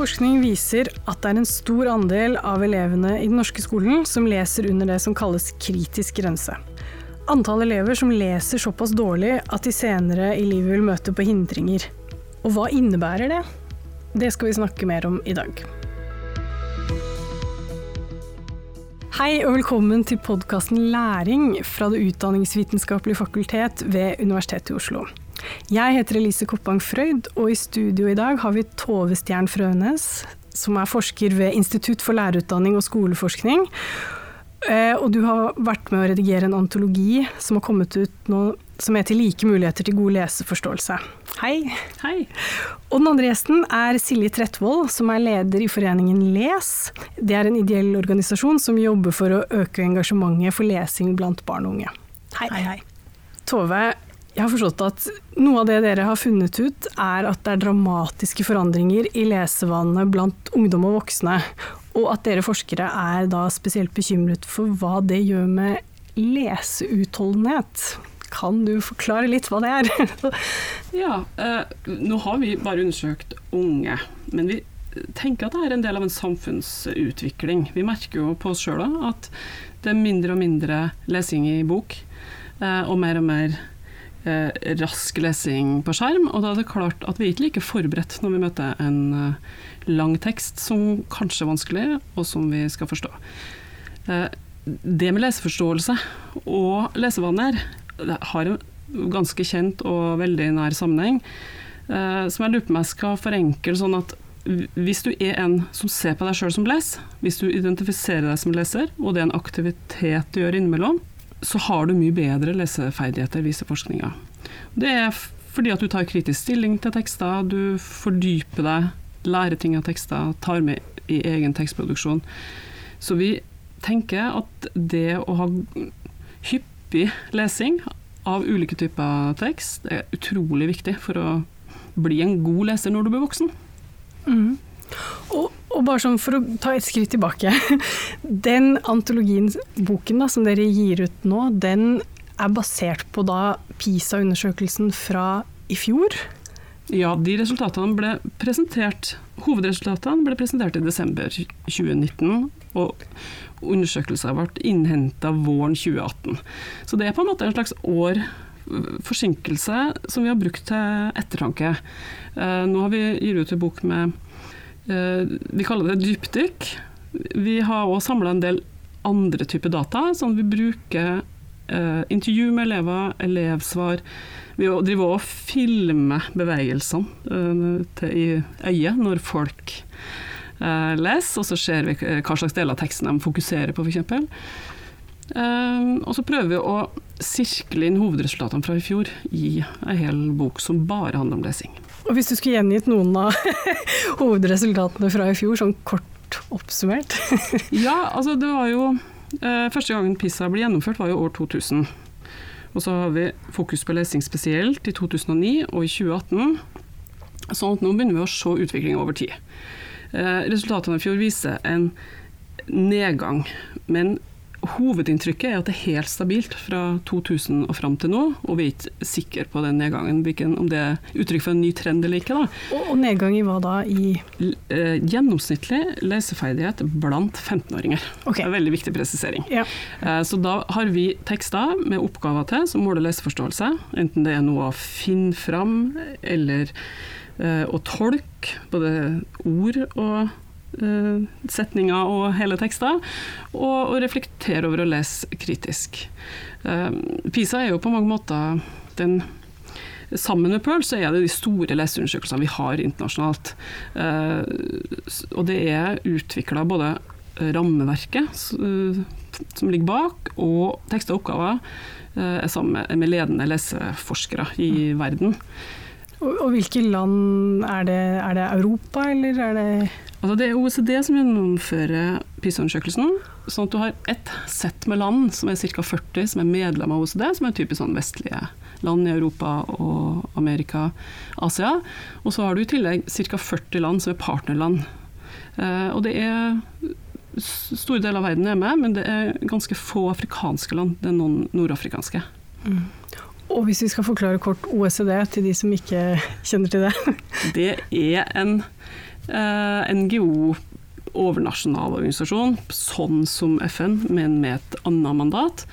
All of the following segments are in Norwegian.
Forskning viser at det er en stor andel av elevene i den norske skolen som leser under det som kalles kritisk grense. Antall elever som leser såpass dårlig at de senere i livet vil møte på hindringer. Og hva innebærer det? Det skal vi snakke mer om i dag. Hei og velkommen til podkasten Læring fra Det utdanningsvitenskapelige fakultet ved Universitetet i Oslo. Jeg heter Elise Koppang Frøyd, og i studio i dag har vi Tove Stjern Frønes, som er forsker ved Institutt for lærerutdanning og skoleforskning. Eh, og du har vært med å redigere en antologi som har kommet ut nå, som heter 'Like muligheter til god leseforståelse'. Hei. Hei. Og den andre gjesten er Silje Trettvold som er leder i foreningen Les. Det er en ideell organisasjon som jobber for å øke engasjementet for lesing blant barn og unge. Hei. hei, hei. Tove, jeg har forstått at noe av det dere har funnet ut, er at det er dramatiske forandringer i lesevanene blant ungdom og voksne, og at dere forskere er da spesielt bekymret for hva det gjør med leseutholdenhet. Kan du forklare litt hva det er? ja, eh, nå har vi bare undersøkt unge, men vi tenker at det er en del av en samfunnsutvikling. Vi merker jo på oss sjøl at det er mindre og mindre lesing i bok, eh, og mer og mer eh, rask lesing på skjerm, og da er det klart at vi er ikke like forberedt når vi møter en eh, lang tekst som kanskje er vanskelig, og som vi skal forstå. Eh, det med leseforståelse og lesevaner har en ganske kjent og veldig nær sammenheng, eh, som jeg lurer på om jeg skal forenkle sånn at hvis du er en som ser på deg sjøl som leser, hvis du identifiserer deg som leser, og det er en aktivitet du gjør innimellom, så har du mye bedre leseferdigheter, viser forskninga. Det er fordi at du tar kritisk stilling til tekster, du fordyper deg, lærer ting av tekster, tar med i egen tekstproduksjon. Så vi tenker at det å ha hyppig lesing av ulike typer tekst er utrolig viktig for å bli en god leser når du blir voksen. Mm. Og, og, bare sånn for å ta et skritt tilbake. Den antologien, boken som dere gir ut nå, den er basert på da PISA-undersøkelsen fra i fjor? Ja, de resultatene ble presentert Hovedresultatene ble presentert i desember 2019, og undersøkelser ble innhenta våren 2018. Så det er på en måte en slags år forsinkelse som vi har brukt til ettertanke. Eh, nå har vi gitt ut en bok med Eh, vi kaller det dypdykk. Vi har òg samla en del andre typer data, sånn vi bruker eh, intervju med elever, elevsvar. Vi driver og filmer bevegelsene eh, i øyet når folk eh, leser, og så ser vi hva slags del av teksten de fokuserer på, f.eks. Eh, og så prøver vi å sirkle inn hovedresultatene fra i fjor i ei hel bok som bare handler om lesing. Og hvis du skulle gjengitt noen av hovedresultatene fra i fjor, sånn kort oppsummert? ja, altså det var jo eh, Første gangen PISA ble gjennomført var jo år 2000. Og så har vi fokus på lesing spesielt i 2009 og i 2018. Sånn at nå begynner vi å se utvikling over tid. Eh, resultatene i fjor viser en nedgang, men Hovedinntrykket er at det er helt stabilt fra 2000 og fram til nå, og vi er ikke sikre på den nedgangen, om det er uttrykk for en ny trend eller ikke. Og, og, nedgang i hva da? I eh, Gjennomsnittlig leseferdighet blant 15-åringer. Okay. Det er en veldig viktig presisering. Ja. Eh, så da har vi tekster med oppgaver til som måler leseforståelse, enten det er noe å finne fram eller eh, å tolke både ord og setninger og hele tekster, og, og, reflektere over å lese kritisk. Uh, PISA er jo på mange måter den Sammen med Pearl så er det de store leseundersøkelsene vi har internasjonalt. Uh, og det er utvikla både rammeverket som ligger bak, og tekster og oppgaver er sammen med ledende leseforskere i verden. Og, og, hvilke land er det? Er det Europa, eller er det Altså det er OECD som gjennomfører PISA-undersøkelsen. Sånn at du har ett sett med land som er ca. 40 som er medlem av OECD, som er typisk sånn vestlige land i Europa og Amerika, Asia. Og så har du i tillegg ca. 40 land som er partnerland. Eh, og det er store deler av verden er med, men det er ganske få afrikanske land. Det er noen nordafrikanske. Mm. Og hvis vi skal forklare kort OECD til de som ikke kjenner til det? det er en eh, NGO overnasjonal organisasjon, sånn som FN, men med et annet mandat.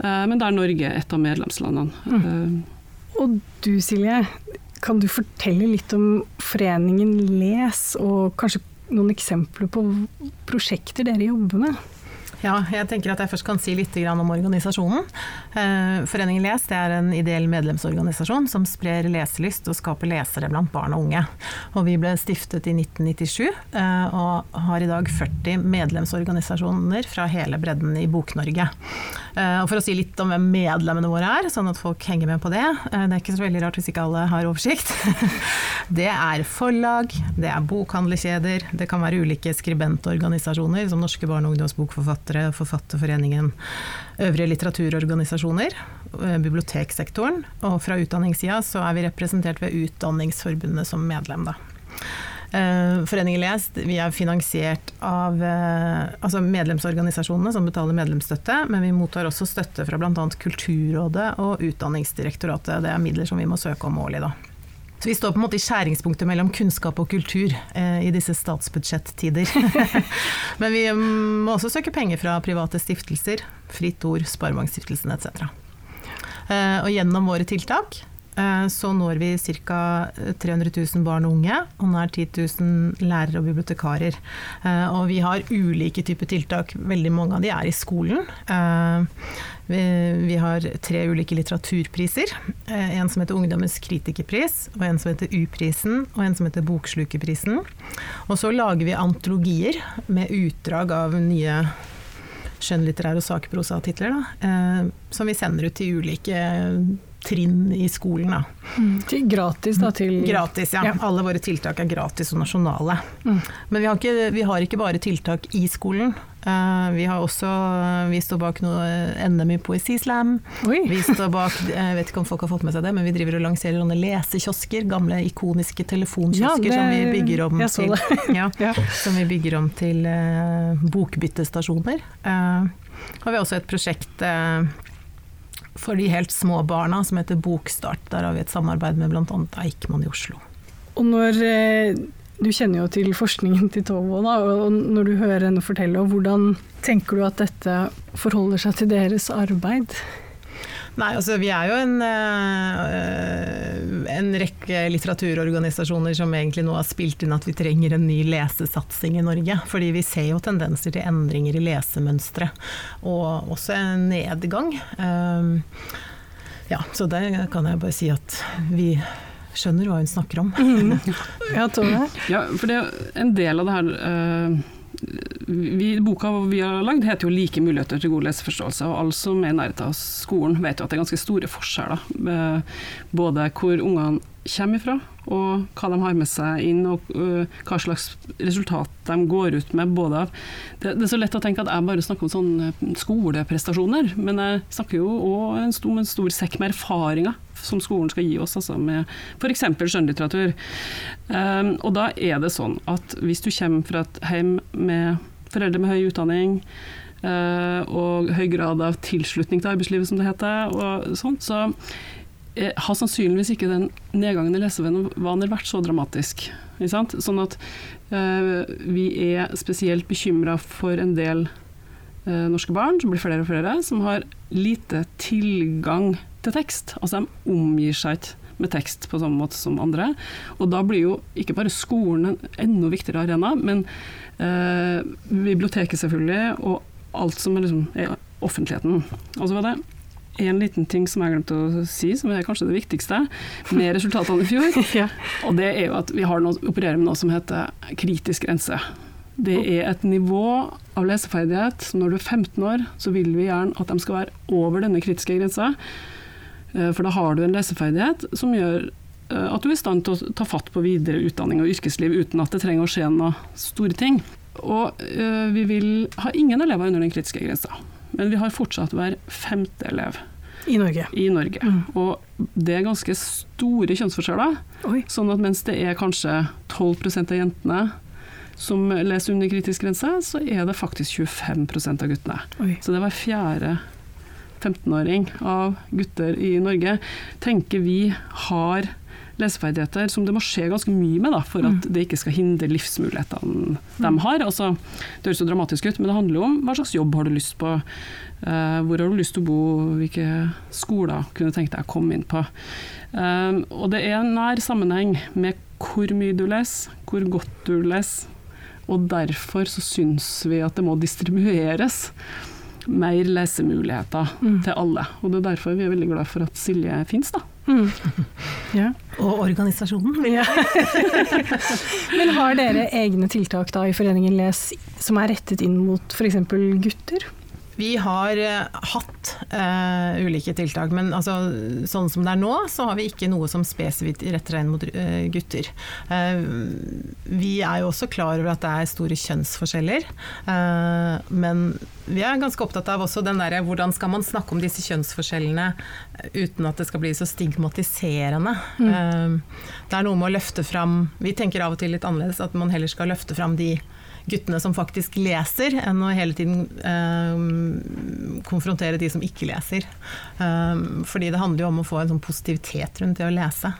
Eh, men der Norge er et av medlemslandene. Mm. Og du Silje, kan du fortelle litt om foreningen Les, og kanskje noen eksempler på prosjekter dere jobber med? Ja, jeg tenker at jeg først kan si litt om organisasjonen. Eh, Foreningen Les er en ideell medlemsorganisasjon som sprer leselyst og skaper lesere blant barn og unge. Og vi ble stiftet i 1997 eh, og har i dag 40 medlemsorganisasjoner fra hele bredden i Bok-Norge. Eh, og For å si litt om hvem medlemmene våre er, sånn at folk henger med på det. Det er ikke så veldig rart hvis ikke alle har oversikt. Det er forlag, det er bokhandlerkjeder, det kan være ulike skribentorganisasjoner som Norske barne- og ungdomsbokforfattere forfattere, Forfatterforeningen, øvrige litteraturorganisasjoner, eh, biblioteksektoren. Og fra utdanningssida så er vi representert ved Utdanningsforbundet som medlem, da. Eh, Foreningen Les vi er finansiert av eh, altså medlemsorganisasjonene som betaler medlemsstøtte, men vi mottar også støtte fra bl.a. Kulturrådet og Utdanningsdirektoratet. Det er midler som vi må søke om årlig. da. Så vi står på en måte i skjæringspunktet mellom kunnskap og kultur eh, i disse statsbudsjettider. Men vi mm, må også søke penger fra private stiftelser, Fritt Ord, Sparebankstiftelsen etc. Eh, og gjennom våre tiltak så når vi ca. 300 000 barn og unge, og nær 10 000 lærere og bibliotekarer. Eh, og vi har ulike typer tiltak, veldig mange av de er i skolen. Eh, vi, har tre ulike litteraturpriser. Eh, en som heter Ungdommens kritikerpris, og en som heter U-prisen, og en som heter Bokslukerprisen. Og så lager vi antologier med utdrag av nye skjønnlitterære og sakprosatitler, eh, som vi sender ut til ulike trinn i skolen. Da. Mm. Gratis, da? Til gratis, ja. ja. Alle våre tiltak er gratis og nasjonale. Mm. Men vi har, ikke, vi har, ikke, bare tiltak i skolen. Uh, vi har også Vi står bak noe NM i poesislam. Vi står bak Jeg vet ikke om folk har fått med seg det, men vi driver og lanserer noen lesekiosker. Gamle ikoniske telefonkiosker ja, som vi bygger om til, ja, ja. Som vi bygger om til uh, bokbyttestasjoner. Uh, og vi har også et prosjekt for de helt små barna som heter Bokstart. Der har vi et samarbeid med bl.a. Eichmann i Oslo. Og når eh, Du kjenner jo til forskningen til Tovo, da, og når du hører henne fortelle, hvordan tenker du at dette forholder seg til deres arbeid? Nei, altså vi er jo en, uh, en rekke litteraturorganisasjoner som egentlig nå har spilt inn at vi trenger en ny lesesatsing i Norge. Fordi vi ser jo tendenser til endringer i lesemønstre, og også en nedgang. Uh, ja, så det kan jeg bare si at vi skjønner hva hun snakker om. Mm. Ja, Tove? Ja, for det er en del av det her uh vi, boka vi har lagd heter jo 'Like muligheter til god leseforståelse', og alle som er i nærheten av skolen vet jo at det er ganske store forskjeller. Både hvor ungene kommer ifra, og hva de har med seg inn, og uh, hva slags resultat de går ut med. Både det, det, er så lett å tenke at jeg bare snakker om sånne skoleprestasjoner, men jeg snakker jo òg en, stor, en stor sekk med erfaringer som skolen skal gi oss, altså med f.eks. skjønnlitteratur. Um, og da er det sånn at hvis du kommer fra et hjem med foreldre med høy utdanning, uh, og høy grad av tilslutning til arbeidslivet, som det heter, og sånt, så uh, har sannsynligvis ikke den nedgangen i lesevaner vært så dramatisk. Sånn at uh, vi er spesielt bekymra for en del norske barn, som blir flere og flere, som har lite tilgang til tekst. Altså de omgir seg ikke med tekst på samme måte som andre. Og da blir jo ikke bare skolen en enda viktigere arena, men eh, biblioteket selvfølgelig, og alt som er, liksom, er offentligheten. Og så var det en liten ting som jeg glemte å si, som er kanskje det viktigste med resultatene i fjor. ja. Og det er jo at vi har noe, opererer med noe som heter kritisk grense. Det er et nivå av leseferdighet. Når du er 15 år, så vil vi gjerne at de skal være over denne kritiske grensa. Eh, for da har du en leseferdighet som gjør eh, at du er i stand til å ta fatt på videre utdanning og yrkesliv uten at det trenger å skje noen store ting. Og øh, vi vil ha ingen elever under den kritiske grensa, men vi har fortsatt hver femte elev. I Norge. I Norge. Mm. Og det er ganske store kjønnsforskjeller. Oi. Sånn at mens det er kanskje 12% av jentene som leser under kritisk grense, så er det faktisk 25% av guttene. Oi. Så det var fjerde 15-åring av gutter i Norge, tenker vi har leseferdigheter som det må skje ganske mye med da, for at Mm. det ikke skal hindre livsmulighetene de har. Altså, det høres så dramatisk ut, men det handler jo om hva slags jobb har du lyst på, uh, hvor har du lyst til å bo, hvilke skoler kunne tenkt deg å komme inn på. Uh, og det er en nær sammenheng med hvor mye du leser, hvor godt du leser, og derfor så syns vi at det må distribueres mer lesemuligheter Mm. til alle. Og det er derfor vi er veldig glad for at Silje finnes. da. Mm. Ja. Og organisasjonen. Ja. Men har dere egne tiltak da i Foreningen Les som er rettet inn mot f.eks. gutter? Vi har eh, hatt uh, ulike tiltak, men altså, sånn som det er nå, så har vi ikke noe som spesifikt retter inn mot uh, gutter. Uh, vi er jo også klar over at det er store kjønnsforskjeller, men vi er ganske opptatt av også den derre hvordan skal man snakke om disse kjønnsforskjellene uten at det skal bli så stigmatiserende. Eh, det er noe med å løfte fram Vi tenker av og til litt annerledes, at man heller skal løfte fram de guttene som faktisk leser, enn å hele tiden eh, konfrontere de som ikke leser. Eh, fordi det handler jo om å få en sånn positivitet rundt det å lese.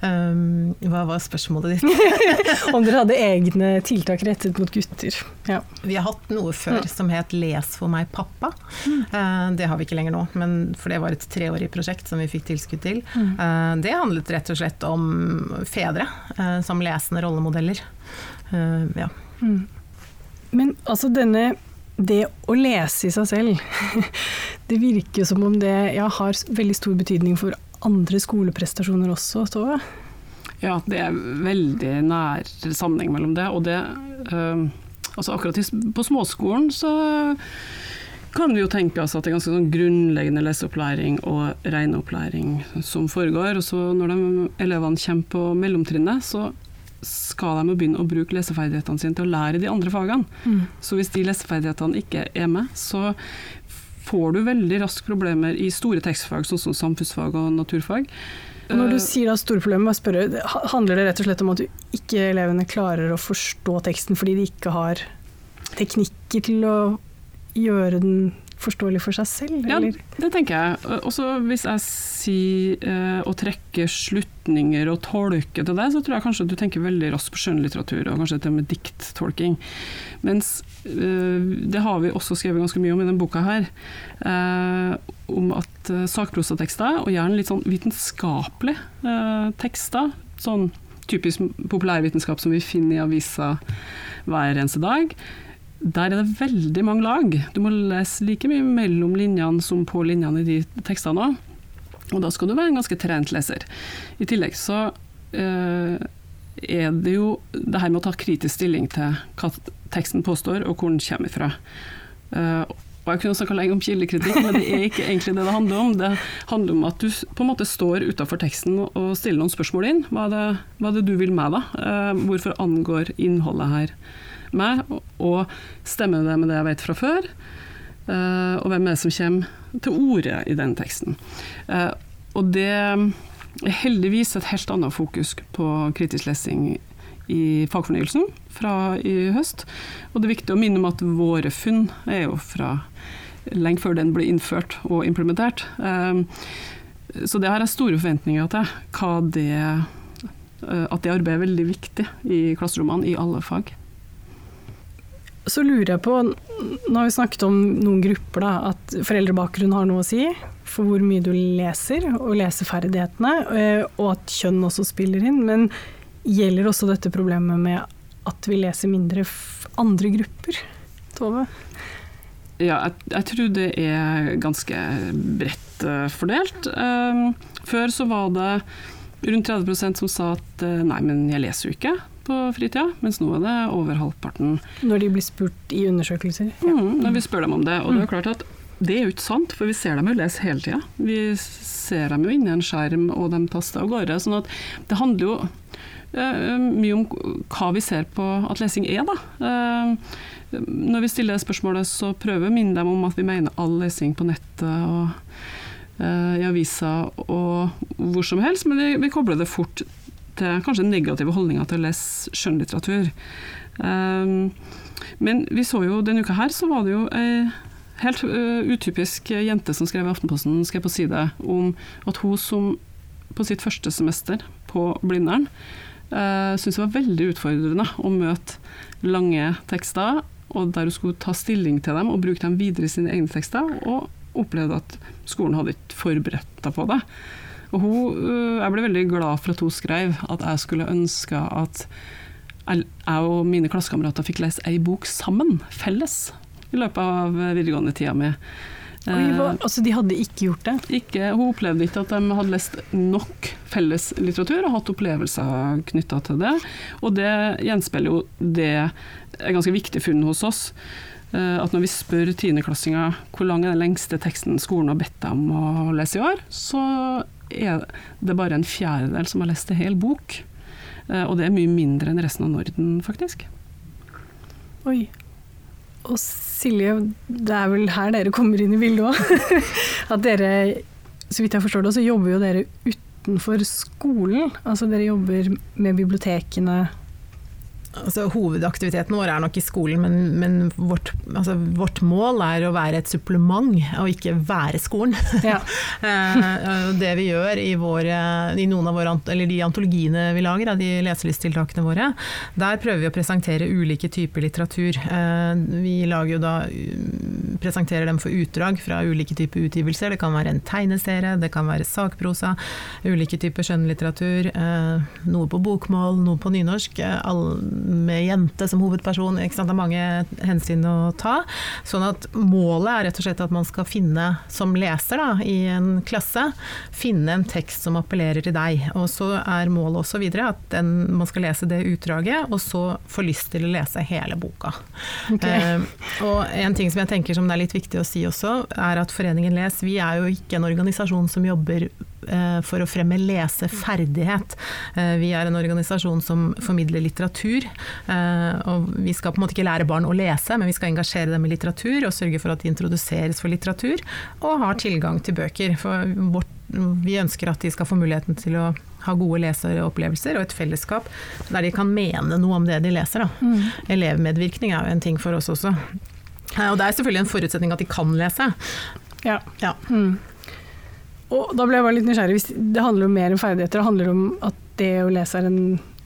Eh, hva var spørsmålet ditt? Om dere hadde egne tiltak rettet mot gutter? Ja. Vi har hatt noe før som het Les for meg, pappa. Eh, det har vi ikke lenger nå, men, for det var et treårig prosjekt som vi fikk tilskudd til. Eh, det handlet rett og slett om fedre eh, som lesende rollemodeller. Ja. Mm. Men altså denne det å lese i seg selv, det virker som om det ja, har veldig stor betydning for andre skoleprestasjoner også, Tove? Ja, det er veldig nær sammenheng mellom det. Og det øh, altså akkurat på småskolen så kan vi jo tenke oss at det er ganske sånn grunnleggende leseopplæring og regneopplæring som foregår. Og så når de, elevene kommer på mellomtrinnet, så skal de begynne å bruke leseferdighetene sine til å lære de andre fagene. Mm. Så hvis de leseferdighetene ikke er med, så får du veldig raskt problemer i store tekstfag, sånn som samfunnsfag og naturfag. Når du Eh, sier da store problemer, bare spørre, handler det rett og slett om at du ikke elevene klarer å forstå teksten fordi de ikke har teknikker til å gjøre den forståelig for seg selv, Ja, eller? det tenker jeg. Også hvis jeg sier eh, å trekke slutninger og tolke til det, så tror jeg kanskje at du tenker veldig raskt på skjønnlitteratur, og kanskje til og med dikttolking. Mens eh, det har vi også skrevet ganske mye om i denne boka her, eh, om at eh, sakprosatekster, og gjerne litt sånn vitenskapelige eh, tekster, sånn typisk populærvitenskap som vi finner i aviser hver eneste dag, der er det veldig mange lag. Du må lese like mye mellom linjene som på linjene i de tekstene òg. Og da skal du være en ganske trent leser. I tillegg så eh, er det jo det her med å ta kritisk stilling til hva teksten påstår, og hvor den kommer fra. Eh, og jeg kunne snakka lenge om kildekritikk, men det er ikke egentlig det det handler om. Det handler om at du på en måte står utafor teksten og stiller noen spørsmål inn. Hva er det, hva er det du vil med, da? Eh, hvorfor angår innholdet her meg? Og- Og stemmer det med det jeg vet fra før? Eh, og hvem er det som kommer til orde i den teksten? Eh, og det er heldigvis et helt annet fokus på kritisk lesing i fagfornyelsen fra i høst. Og det er viktig å minne om at våre funn er jo fra lenge før den ble innført og implementert. Eh, så det har jeg store forventninger til. Det, at det arbeidet er veldig viktig i klasserommene i alle fag. Så lurer jeg på, nå har vi snakket om noen grupper, da, at foreldrebakgrunn har noe å si for hvor mye du leser, og leseferdighetene, eh, og at kjønn også spiller inn. Men gjelder også dette problemet med at vi leser mindre andre grupper? Tove? Ja, jeg, jeg tror det er ganske bredt uh, fordelt. Uh, før så var det rundt 30% som sa at uh, nei, men jeg leser jo ikke på fritida, mens nå er det over halvparten Når de blir spurt i undersøkelser? mm, når vi spør dem om det. Og det er jo klart at det er jo ikke sant, for vi ser dem jo lese hele tida. Vi ser dem jo inni en skjerm, og de taster av gårde. sånn at det handler jo uh, mye om hva vi ser på at lesing er, da. Uh, når vi stiller spørsmålet, så prøver vi å minne dem om at vi mener all lesing på nettet og uh, i aviser og hvor som helst, men vi, vi kobler det fort til kanskje negative holdninger til å lese skjønnlitteratur. Um, men vi så jo denne uka her, så var det jo ei helt uh, utypisk jente som skrev i Aftenposten, skrev på side om at hun som på sitt første semester på Blindern. Uh, Syntes det var veldig utfordrende å møte lange tekster, og der hun skulle ta stilling til dem og bruke dem videre i sine egne tekster, og opplevde at skolen hadde ikke forberedt henne på det. Og hun, uh, jeg ble veldig glad for at hun skrev at jeg skulle ønske at jeg og mine klassekamerater fikk lese ei bok sammen, felles, i løpet av videregående tida mi. Oi, hva, altså De hadde ikke gjort det? Ikke, hun opplevde ikke at de hadde lest nok felles litteratur og hatt opplevelser knytta til det. Og det gjenspeiler jo det er ganske viktig funn hos oss. At når vi spør tiendeklassinger hvor lang er den lengste teksten skolen har bedt dem å lese i år, så er det bare en fjerdedel som har lest en hel bok. Og det er mye mindre enn resten av Norden, faktisk. Oi. Og Silje, det er vel her dere kommer inn i bildet òg. At dere, så vidt jeg forstår det, så jobber jo dere utenfor skolen. Altså dere jobber med bibliotekene Altså, hovedaktiviteten vår er nok i skolen, men, men vårt, altså, vårt, mål er å være et supplement, og ikke være skolen. Ja. Eh, det vi gjør i, våre, i våre, eller de antologiene vi lager, de leselysttiltakene våre, der prøver vi å presentere ulike typer litteratur. Eh, vi lager jo da, presenterer dem for utdrag fra ulike typer utgivelser. Det kan være en tegneserie, det kan være sakprosa, ulike typer skjønnlitteratur. Eh, noe på bokmål, noe på nynorsk. All, med jente som hovedperson. Ikke sant? Det er mange hensyn å ta. Sånn at målet er rett og slett at man skal finne, som leser da, i en klasse, finne en tekst som appellerer til deg. Og så er målet også videre at den, man skal lese det utdraget, og så få lyst til å lese hele boka. Okay. Eh, og en ting som jeg tenker som det er litt viktig å si også, er at Foreningen Les, vi er jo ikke en organisasjon som jobber for å fremme leseferdighet. Eh, vi er en organisasjon som formidler litteratur. Eh, og vi skal på en måte ikke lære barn å lese, men vi skal engasjere dem i litteratur og sørge for at de introduseres for litteratur og har tilgang til bøker. For vårt, vi ønsker at de skal få muligheten til å ha gode leseropplevelser og et fellesskap der de kan mene noe om det de leser. Mm. Elevmedvirkning er jo en ting for oss også. Og det er selvfølgelig en forutsetning at de kan lese. Ja. ja. Mm. Og da ble jeg bare litt nysgjerrig. Det handler jo mer om ferdigheter. Det handler om at det å lese er en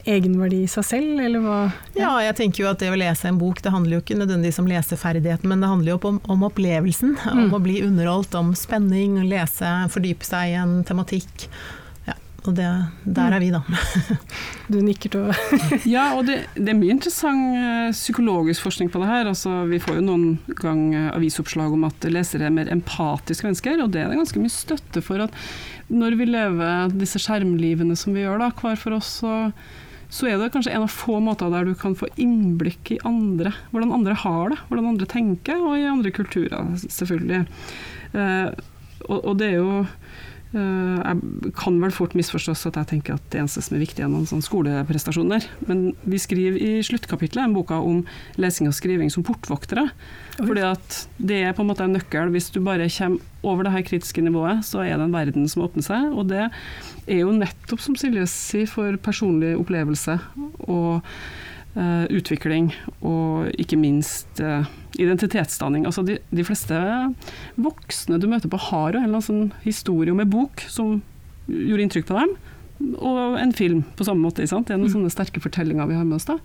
egenverdi i seg selv, eller hva? Ja. ja, jeg tenker jo at det å lese en bok, det handler jo ikke nødvendigvis om leseferdigheten, men det handler jo om, om opplevelsen. Mm. Om å bli underholdt, om spenning, lese, fordype seg i en tematikk. Og det, der er vi, da. du nikker til Ja, og det, det, er mye interessant eh, psykologisk forskning på det her. Altså, vi får jo noen gang eh, avisoppslag om at lesere er mer empatiske mennesker, og det er det ganske mye støtte for. at når vi lever disse skjermlivene som vi gjør da, hver for oss, så, så er det kanskje en av få måter der du kan få innblikk i andre. Hvordan andre har det, hvordan andre tenker, og i andre kulturer, selvfølgelig. Eh, og, og det er jo jeg kan vel fort misforstås at jeg tenker at det eneste som er viktig, er noen sånne skoleprestasjoner. Men vi skriver i sluttkapitlet en boka om lesing og skriving som portvoktere. Fordi at det er på en måte en nøkkel. Hvis du bare kommer over det her kritiske nivået, så er det en verden som åpner seg. Og det er jo nettopp, som Silje sier, for personlig opplevelse og utvikling, og ikke minst uh, identitetsdanning. Altså de, de, fleste voksne du møter på, har jo en eller annen sånn historie om en bok som gjorde inntrykk på dem, og en film på samme måte. Det er noen mm. sånne sterke fortellinger vi har med oss da.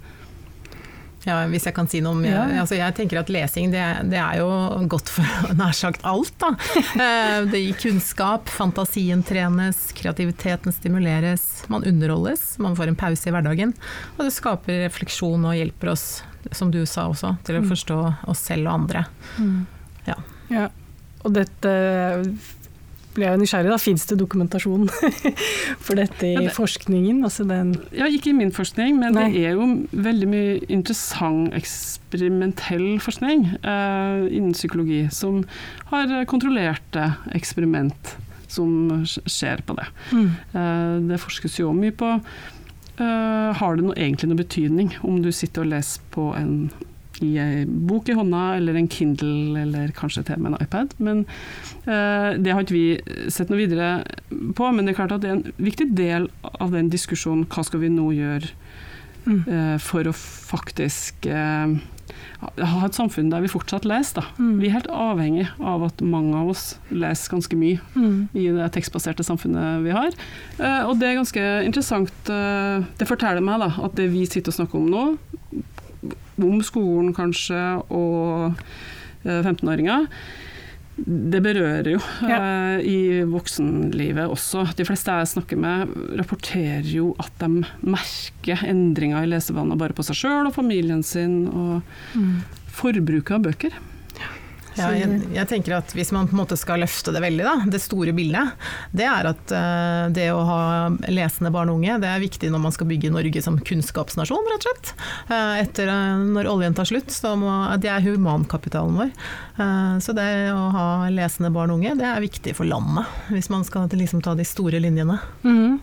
Ja, hvis jeg kan si noe om ja. altså Jeg tenker at lesing det, det, er jo godt for nær sagt alt. Da. Eh, det gir kunnskap, fantasien trenes, kreativiteten stimuleres, man underholdes, man får en pause i hverdagen. Og det skaper refleksjon og hjelper oss, som du sa også, til å mm. forstå oss selv og andre. Mm. Ja. ja. Og dette ble jeg nysgjerrig, da. Fins det dokumentasjon for dette i ja, det, forskningen? Altså ja, ikke i min forskning, men Nei. det er jo veldig mye interessant eksperimentell forskning uh, innen psykologi som har kontrollerte eksperiment som skjer på det. Mm. Uh, det forskes jo mye på uh, Har det noe, egentlig noe betydning om du sitter og leser på en i ei bok i hånda, eller en Kindle, eller kanskje til med en iPad. Men uh, det har ikke vi sett noe videre på. Men det er klart at det er en viktig del av den diskusjonen hva skal vi nå gjøre mm. uh, for å faktisk uh, ha et samfunn der vi fortsatt leser. Mm. Vi er helt avhengig av at mange av oss leser ganske mye Mm. i det tekstbaserte samfunnet vi har. Eh, og det er ganske interessant. eh, det forteller meg da, at det vi sitter og snakker om nå, om skolen kanskje, og eh, 15-åringer, det berører jo eh, i voksenlivet også. De fleste jeg snakker med, rapporterer jo at de merker endringer i lesevaner bare på seg sjøl og familien sin, og Mm. forbruket av bøker. Ja, jeg, jeg tenker at Hvis man på en måte skal løfte det veldig, da, det store bildet, det er at uh, det å ha lesende barn og unge det er viktig når man skal bygge Norge som kunnskapsnasjon, rett og slett. Uh, etter uh, Når oljen tar slutt, så må, det er humankapitalen vår. Så det å ha lesende barn og unge, det er viktig for landet, hvis man skal liksom ta de store linjene. Mm.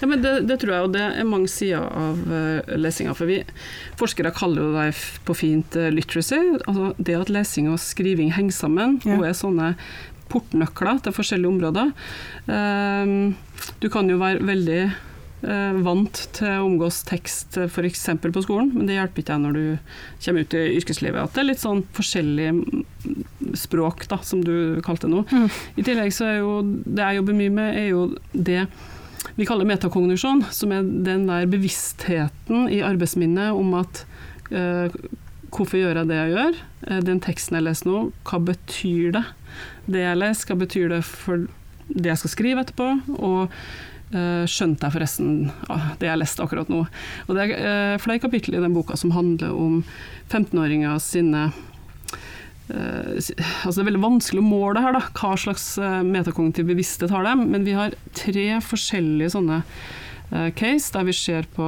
Ja, men det, det tror jeg, og det er mange sider av uh, lesinga. For vi forskere kaller jo det på fint uh, literacy. Altså det at lesing og skriving henger sammen, Ja. og er sånne portnøkler til forskjellige områder. Uh, du kan jo være veldig uh, vant til å omgås tekst f.eks. på skolen, men det hjelper ikke deg når du kommer ut i yrkeslivet. At det er litt sånn forskjellig mm, språk, da, som du kalte det nå. Mm. I tillegg så er jo det jeg jobber mye med, er jo det vi kaller metakognisjon, som er den der bevisstheten i arbeidsminnet om at eh, hvorfor gjør jeg det jeg gjør? Eh, den teksten jeg leser nå, hva betyr det? Det jeg leser, hva betyr det for det jeg skal skrive etterpå? Og eh, skjønte jeg forresten ah, det jeg leste akkurat nå? Og det er eh, flere kapitler i den boka som handler om 15-åringer sine altså det er veldig vanskelig å måle her, da, hva slags eh, metakognitiv bevissthet har dem, men vi har tre forskjellige sånne eh, case der vi ser på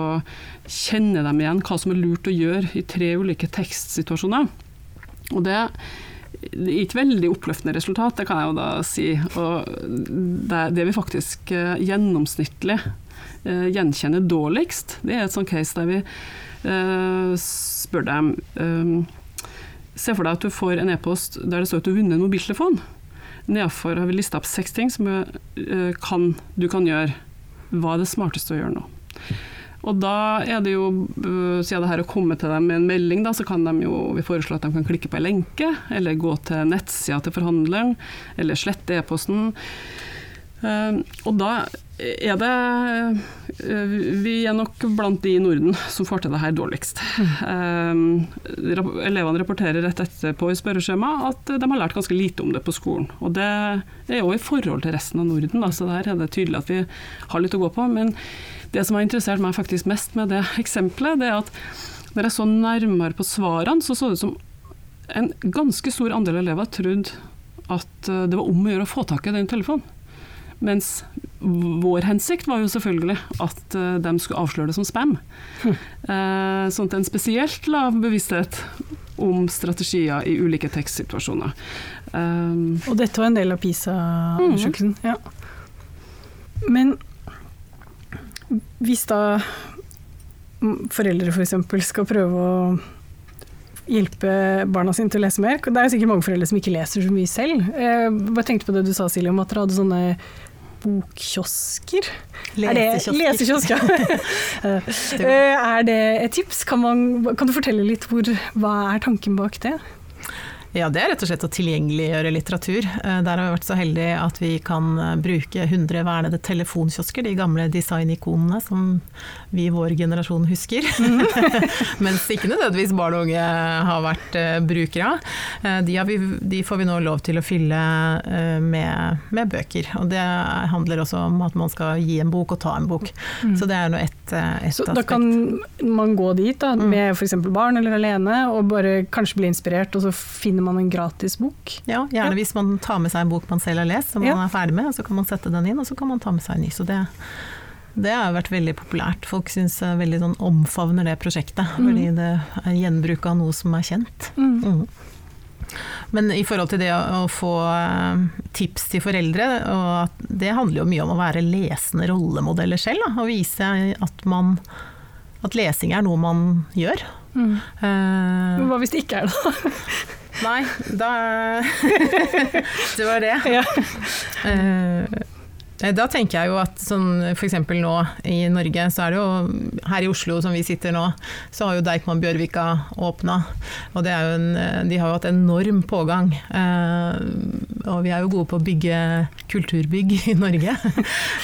Kjenner dem igjen hva som er lurt å gjøre i tre ulike tekstsituasjoner. Og det det er ikke veldig oppløftende resultat, det kan jeg jo da si. Og det, det vi faktisk eh, gjennomsnittlig eh, gjenkjenner dårligst, det er et sånt case der vi eh, spør dem eh, Se for deg at du får en e-post der det står at du har vunnet en mobiltelefon. Nedenfor har vi lista opp seks ting som eh, kan, du kan gjøre. Hva er det smarteste å gjøre nå? Og da er det jo, øh, siden det her å komme til dem med en melding, da, så kan de jo, vi foreslå at de kan klikke på en lenke, eller gå til nettsida til forhandleren, eller slette e-posten. Eh, og da er det eh, Vi er nok blant de i Norden som får til det her dårligst. Mm. elevene rapporterer rett etterpå i spørreskjema at de har lært ganske lite om det på skolen. Og det er jo i forhold til resten av Norden, da, så der er det tydelig at vi har litt å gå på. Men det som har interessert meg faktisk mest med det eksempelet, det er at når jeg så nærmere på svarene, så så det ut som en ganske stor andel elever trodde at eh, det var om å gjøre å få tak i den telefonen. Mens vår hensikt var jo selvfølgelig at eh, de skulle avsløre det som spam. Eh, sånn at en spesielt lav bevissthet om strategier i ulike tekstsituasjoner. Um, Og dette var en del av PISA-undersøkelsen. Ja. Men hvis da mm, foreldre f.eks. For skal prøve å hjelpe barna sine til å lese mer Det er sikkert mange foreldre som ikke leser så mye selv. Jeg bare tenkte på det du sa, Silje, om at dere hadde sånne bokkiosker. Er det- Lesekiosker. Lesekiosker. Eh, er det et tips? Kan, man, kan du fortelle litt hvor, hva er tanken bak det? Ja, det er rett og slett å tilgjengeliggjøre litteratur. Eh, Der har vi vært så heldige at vi kan eh, bruke 100 vernede telefonkiosker, de gamle designikonene som vi i vår generasjon husker. Mens ikke nødvendigvis barn og unge har vært eh, brukere av. De, de får vi nå lov til å fylle med, med bøker. Og det handler også om at man skal gi en bok og ta en bok. Så det er nå ett et Så aspekt. da kan man gå dit da, Mm. med f.eks. barn eller alene, og bare kanskje bli inspirert, og så finner man en gratis bok. Ja, gjerne hvis man tar med seg en bok man selv har lest, som Ja. man er ferdig med, så kan man sette den inn, og så kan man ta med seg en ny. Så det, det har vært veldig populært. Folk syns eh, veldig sånn omfavner det prosjektet, Mm. fordi det er gjenbruk av noe som er kjent. Mm. Men i forhold til det å, få eh, tips til foreldre, og det handler jo mye om å være lesende rollemodeller selv, da, og vise at man at lesing er noe man gjør. Mm. Uh, Men hva hvis det ikke er det, da? Nei, da Det var det. Ja. Eh, Da tenker jeg jo at sånn f.eks. nå i Norge, så er det jo her i Oslo som vi sitter nå, så har jo Deichman Bjørvika åpna. Og det er jo en, de har jo hatt enorm pågang. Eh, og vi er jo gode på å bygge kulturbygg i Norge.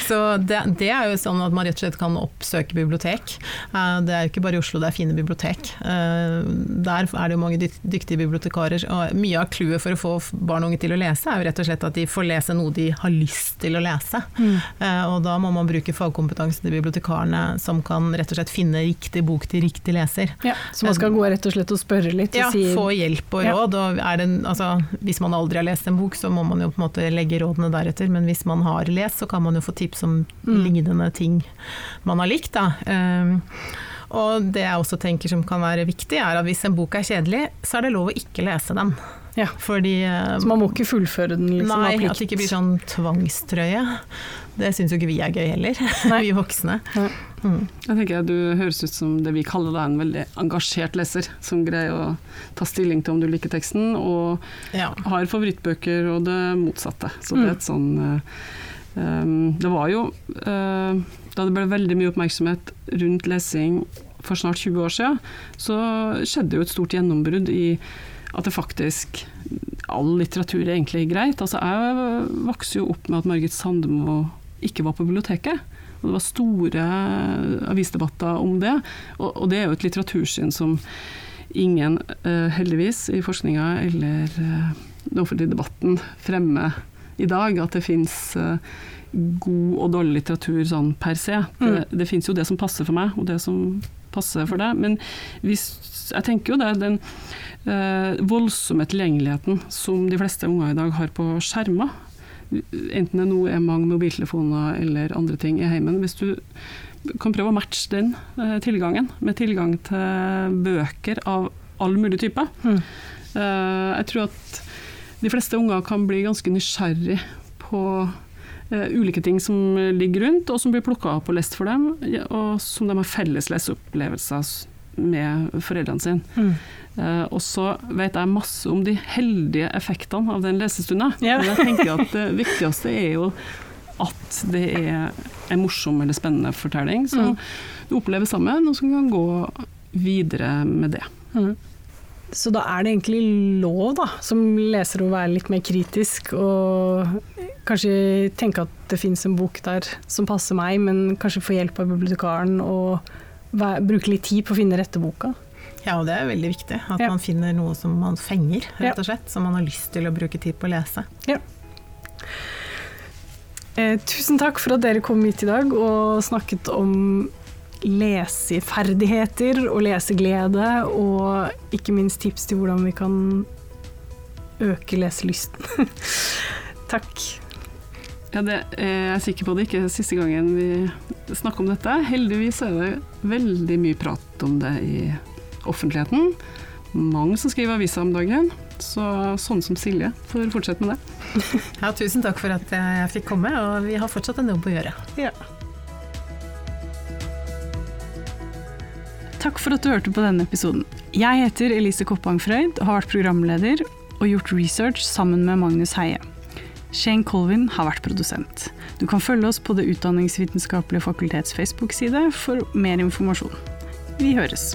så det, det, er jo sånn at man rett og slett kan oppsøke bibliotek. Eh, det er jo ikke bare i Oslo det er fine bibliotek. Eh, der er det jo mange dyktige bibliotekarer. Og mye av clouet for å få barn og unge til å lese, er jo rett og slett at de får lese noe de har lyst til å lese. Mm. Uh, og da må man bruke fagkompetanse til bibliotekarene som kan rett og slett finne riktig bok til riktig leser. Ja, så man skal gå rett og slett og spørre litt? Og ja, si, få hjelp og råd. Og det, altså, hvis man aldri har lest en bok, så må man jo på en måte legge rådene deretter. Men hvis man har lest, så kan man jo få tips om mm. lignende ting man har likt. Da. Um, og det jeg også tenker som kan være viktig, er at hvis en bok er kjedelig, så er det lov å ikke lese den. Ja. Fordi, så man må ikke fullføre den? Liksom, nei, at det ikke blir sånn tvangstrøye. Det syns jo ikke vi er gøy heller, vi voksne. Mm. Jeg tenker Du høres ut som det vi kaller deg en veldig engasjert leser, som greier å ta stilling til om du liker teksten, og ja. har favorittbøker og det motsatte. Så det er et mm. sånn um, Det var jo uh, Da det ble veldig mye oppmerksomhet rundt lesing for snart 20 år siden, så skjedde jo et stort gjennombrudd i at det faktisk All litteratur er egentlig greit. Altså, jeg vokste jo opp med at Margit Sandemo ikke var på biblioteket. Og det var store avisdebatter om det. Og, og det er jo et litteratursyn som ingen, uh, heldigvis, i forskninga eller uh, den offentlige debatten fremmer i dag. At det fins uh, god og dårlig litteratur sånn per se. Mm. Det, det fins jo det som passer for meg, og det som passer for deg. Men hvis, jeg tenker jo det, den eh, voldsomme tilgjengeligheten som de fleste unger i dag har på skjermer, enten det nå er mange mobiltelefoner eller andre ting i heimen, hvis du kan prøve å matche den eh, tilgangen med tilgang til bøker av all mulig type. Mm. Eh, jeg tror at de fleste unger kan bli ganske nysgjerrig på uh, ulike ting som ligger rundt, og som blir plukka opp og lest for dem, og som de har felles leseopplevelser med foreldrene sine. Mm. Uh, og så vet jeg masse om de heldige effektene av den lesestunda. Men jeg tenker at det viktigste er jo at det er en morsom eller spennende fortelling som mm. du opplever sammen, og som kan gå videre med det. Mm. Så da er det egentlig lov, da, som leser å være litt mer kritisk og kanskje tenke at det fins en bok der som passer meg, men kanskje få hjelp av bibliotekaren og bruke litt tid på å finne rette boka. Ja, og det er veldig viktig. At ja. man finner noe som man fenger, rett og slett. Som man har lyst til å bruke tid på å lese. Ja. Eh, tusen takk for at dere kom hit i dag og snakket om leseferdigheter og leseglede, og ikke minst tips til hvordan vi kan øke leselysten. takk. Ja, det er jeg sikker på det ikke er siste gangen vi snakker om dette. Heldigvis er det veldig mye prat om det i offentligheten. Mange som skriver aviser om dagen. Så sånn som Silje får fortsette med det. ja, tusen takk for at jeg fikk komme, og vi har fortsatt en jobb å gjøre. Ja. Takk for at du hørte på denne episoden. Jeg heter Elise Koppang Frøyd og har vært programleder og gjort research sammen med Magnus Heie. Shane Colvin har vært produsent. Du kan følge oss på Det utdanningsvitenskapelige fakultets Facebook-side for mer informasjon. Vi høres.